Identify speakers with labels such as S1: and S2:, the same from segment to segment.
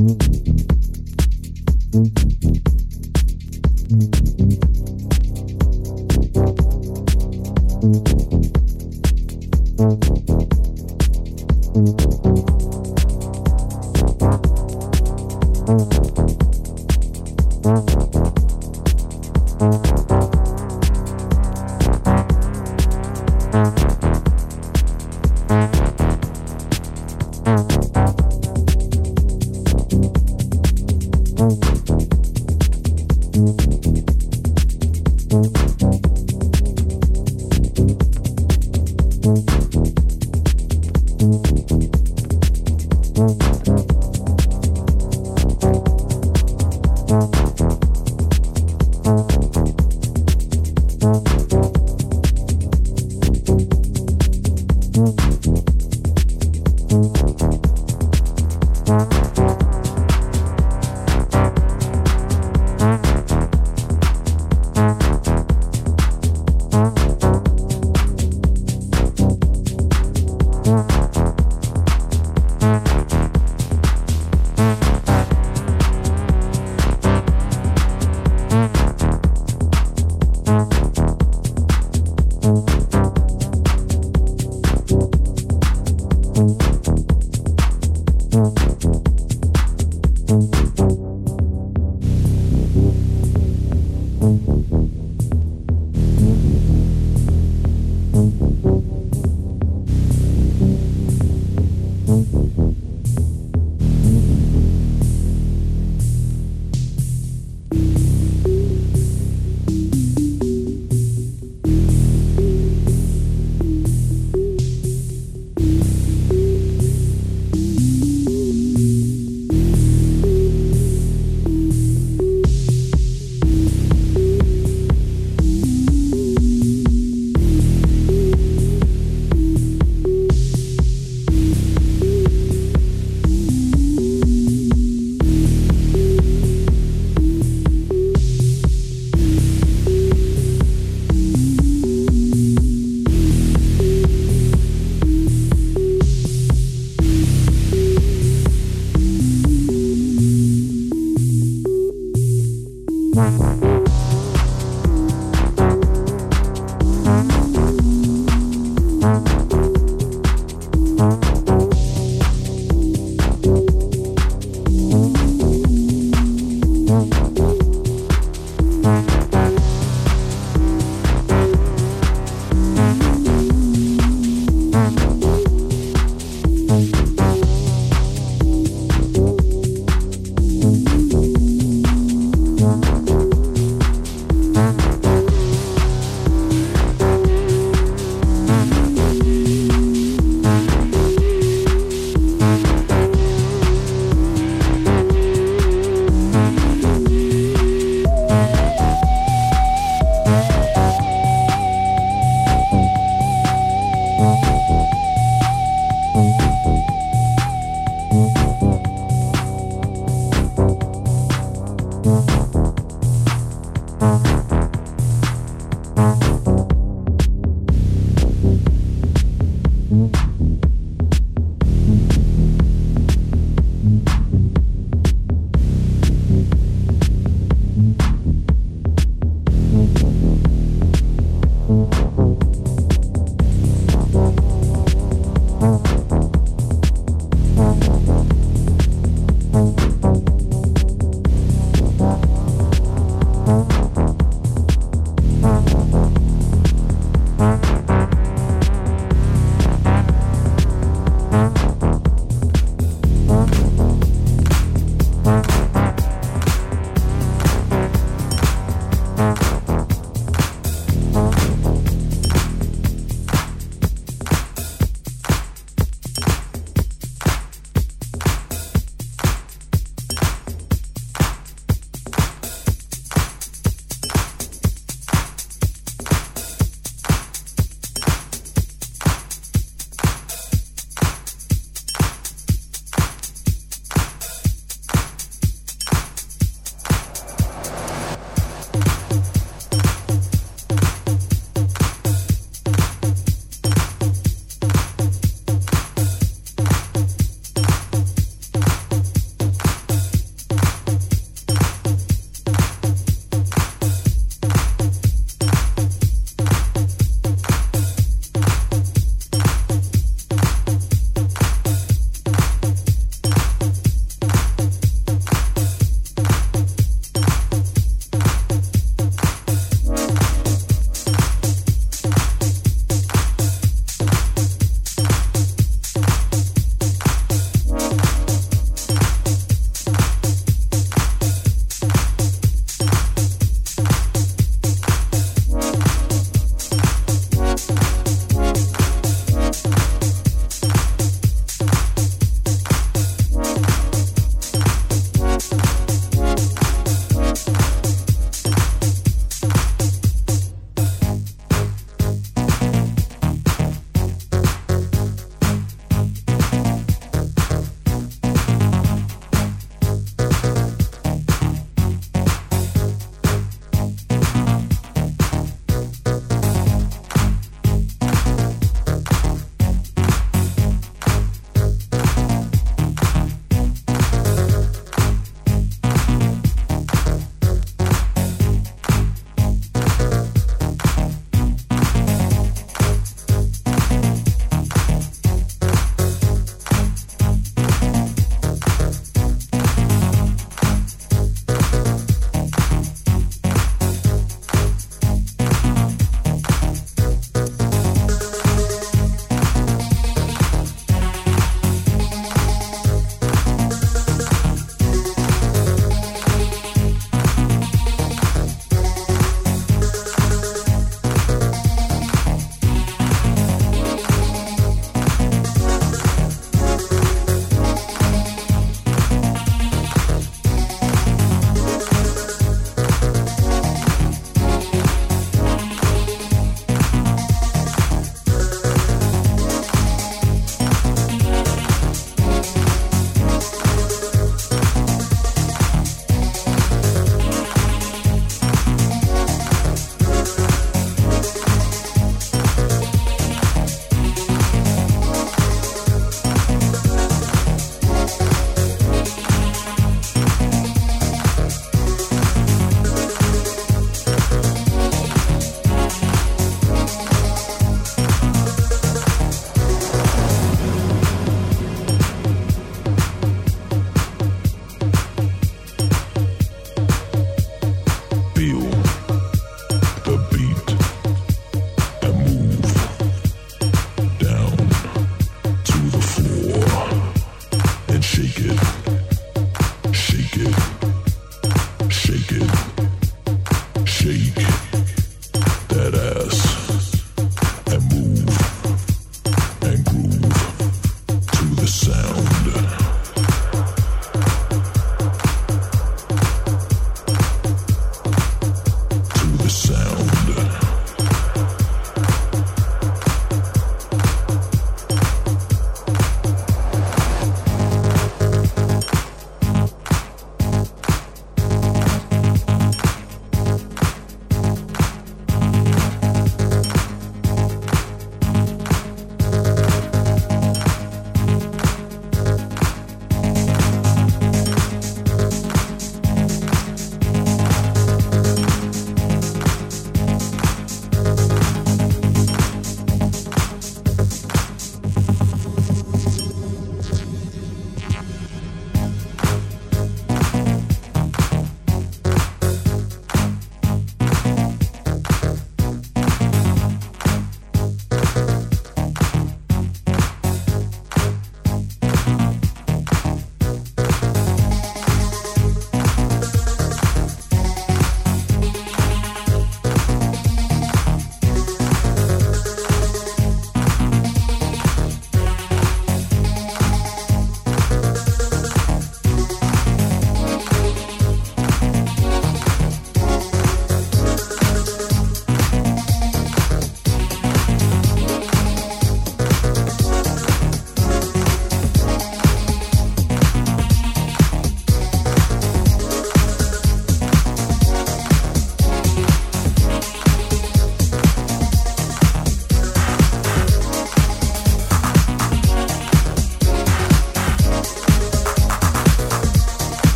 S1: Mm-hmm.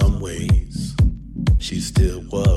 S1: some ways, she still was.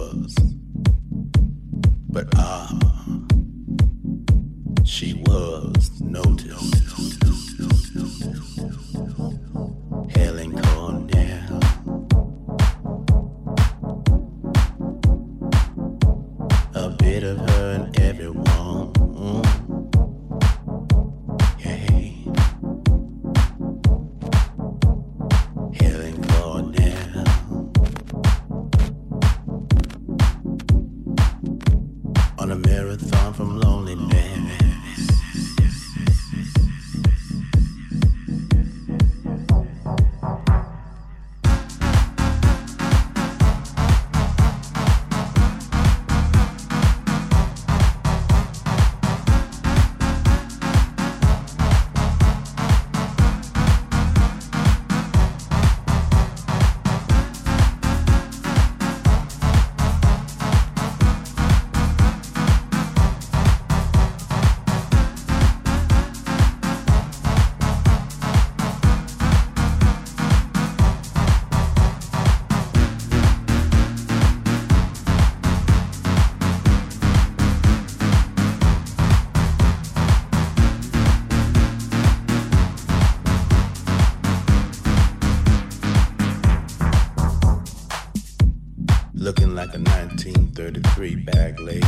S1: looking like a 1933 bag lady.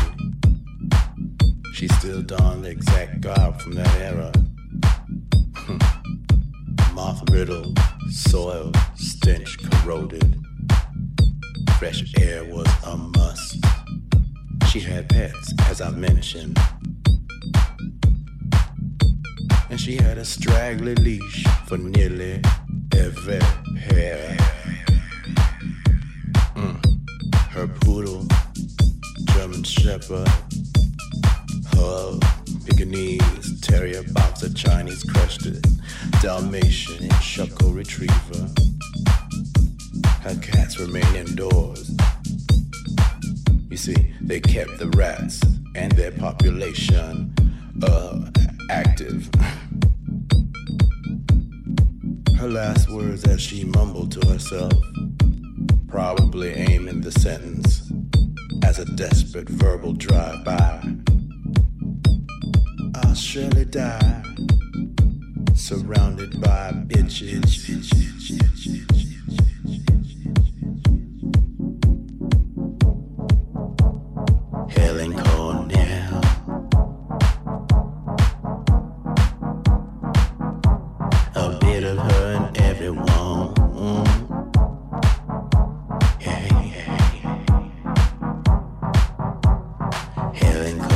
S1: She still donned the exact garb from that era. Hmm. Moth riddled, soil, stench corroded. Fresh air was a must. She had pets, as I mentioned. And she had a straggly leash for nearly every hair. Poodle, German Shepherd, Hub,
S2: Pekingese, Terrier Boxer, Chinese Crested, Dalmatian, and Shuckle Retriever. Her cats remain indoors. You see, they kept the rats and their population uh, active. Her last words as she mumbled to herself probably aiming the sentence as a desperate verbal drive-by. I'll surely die, surrounded by bitches. Helen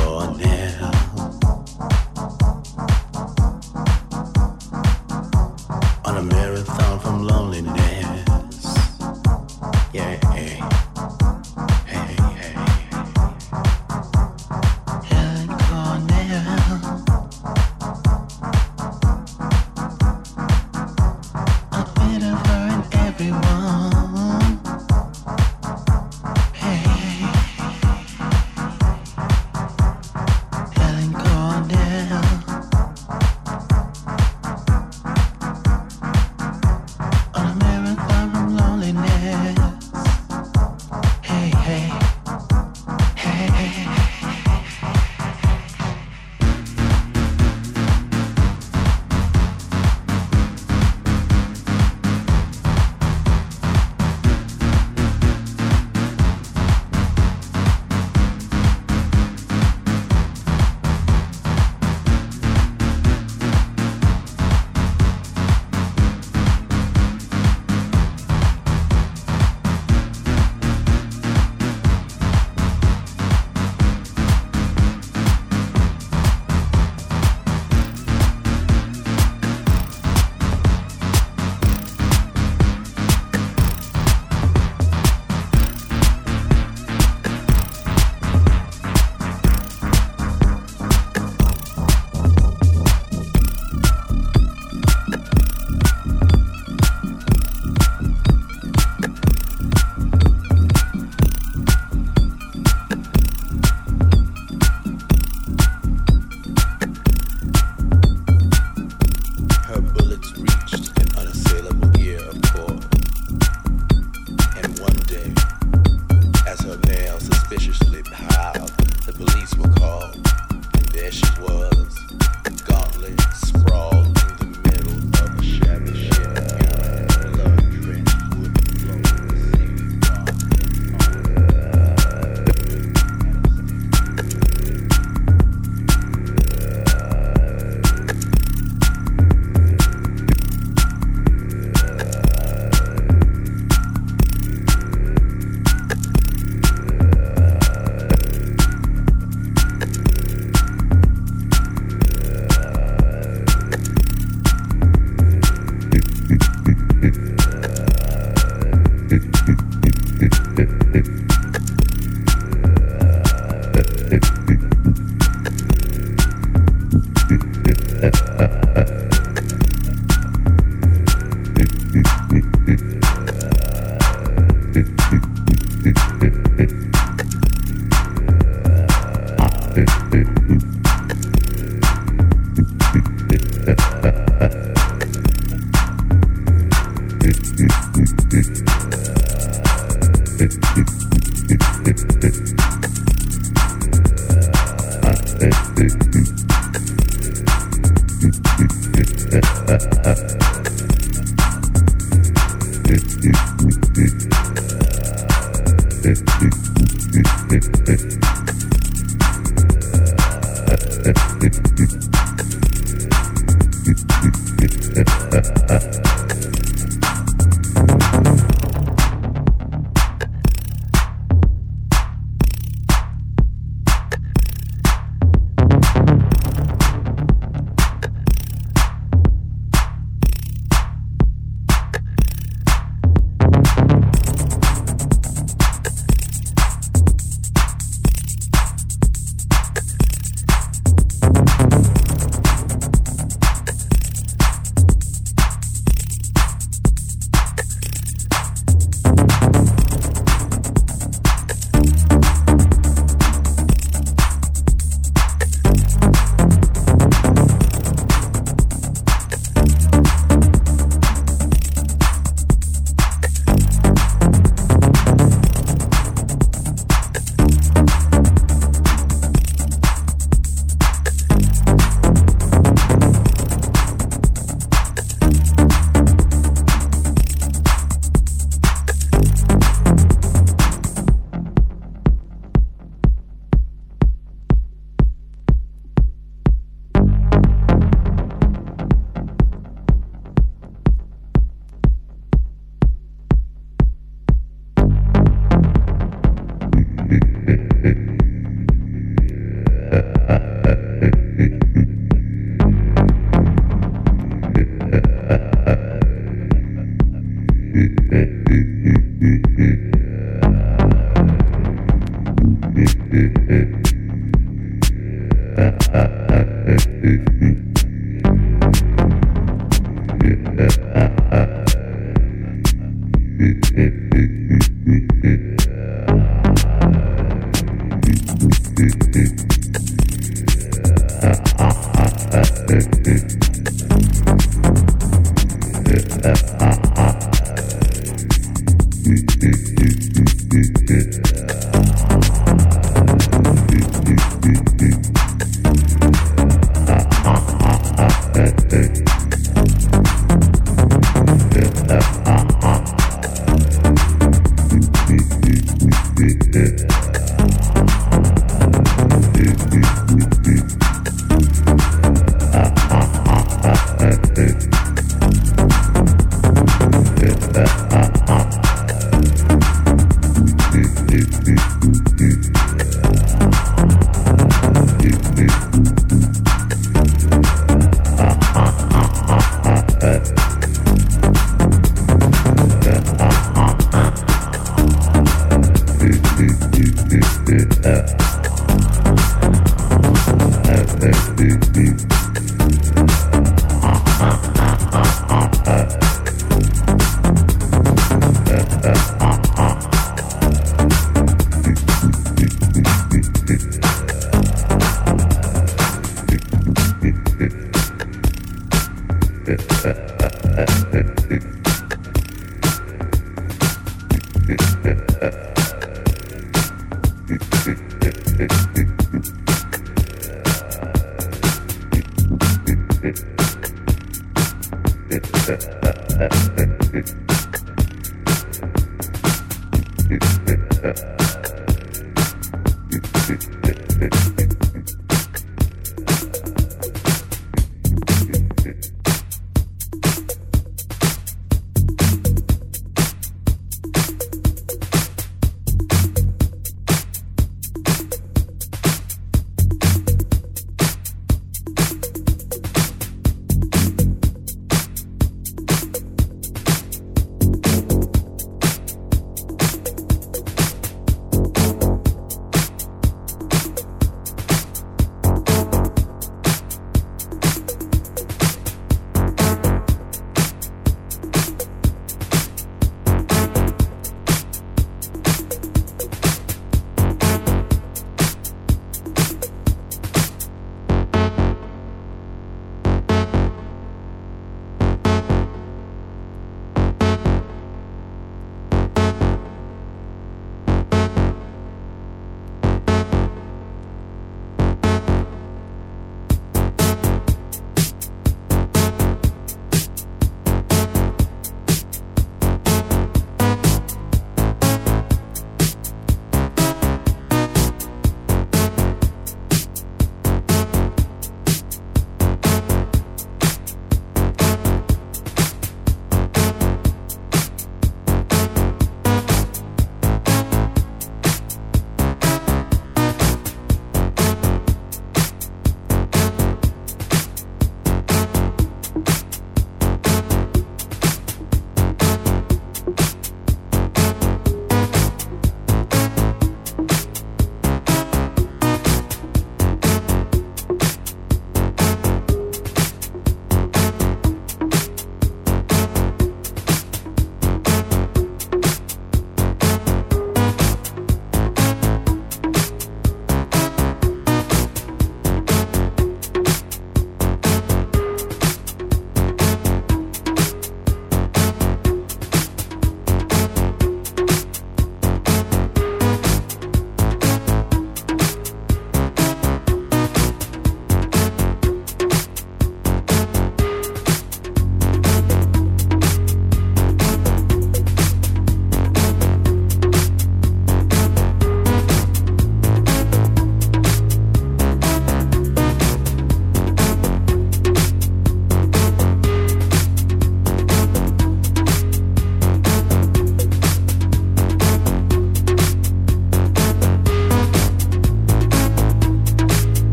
S1: Yeah.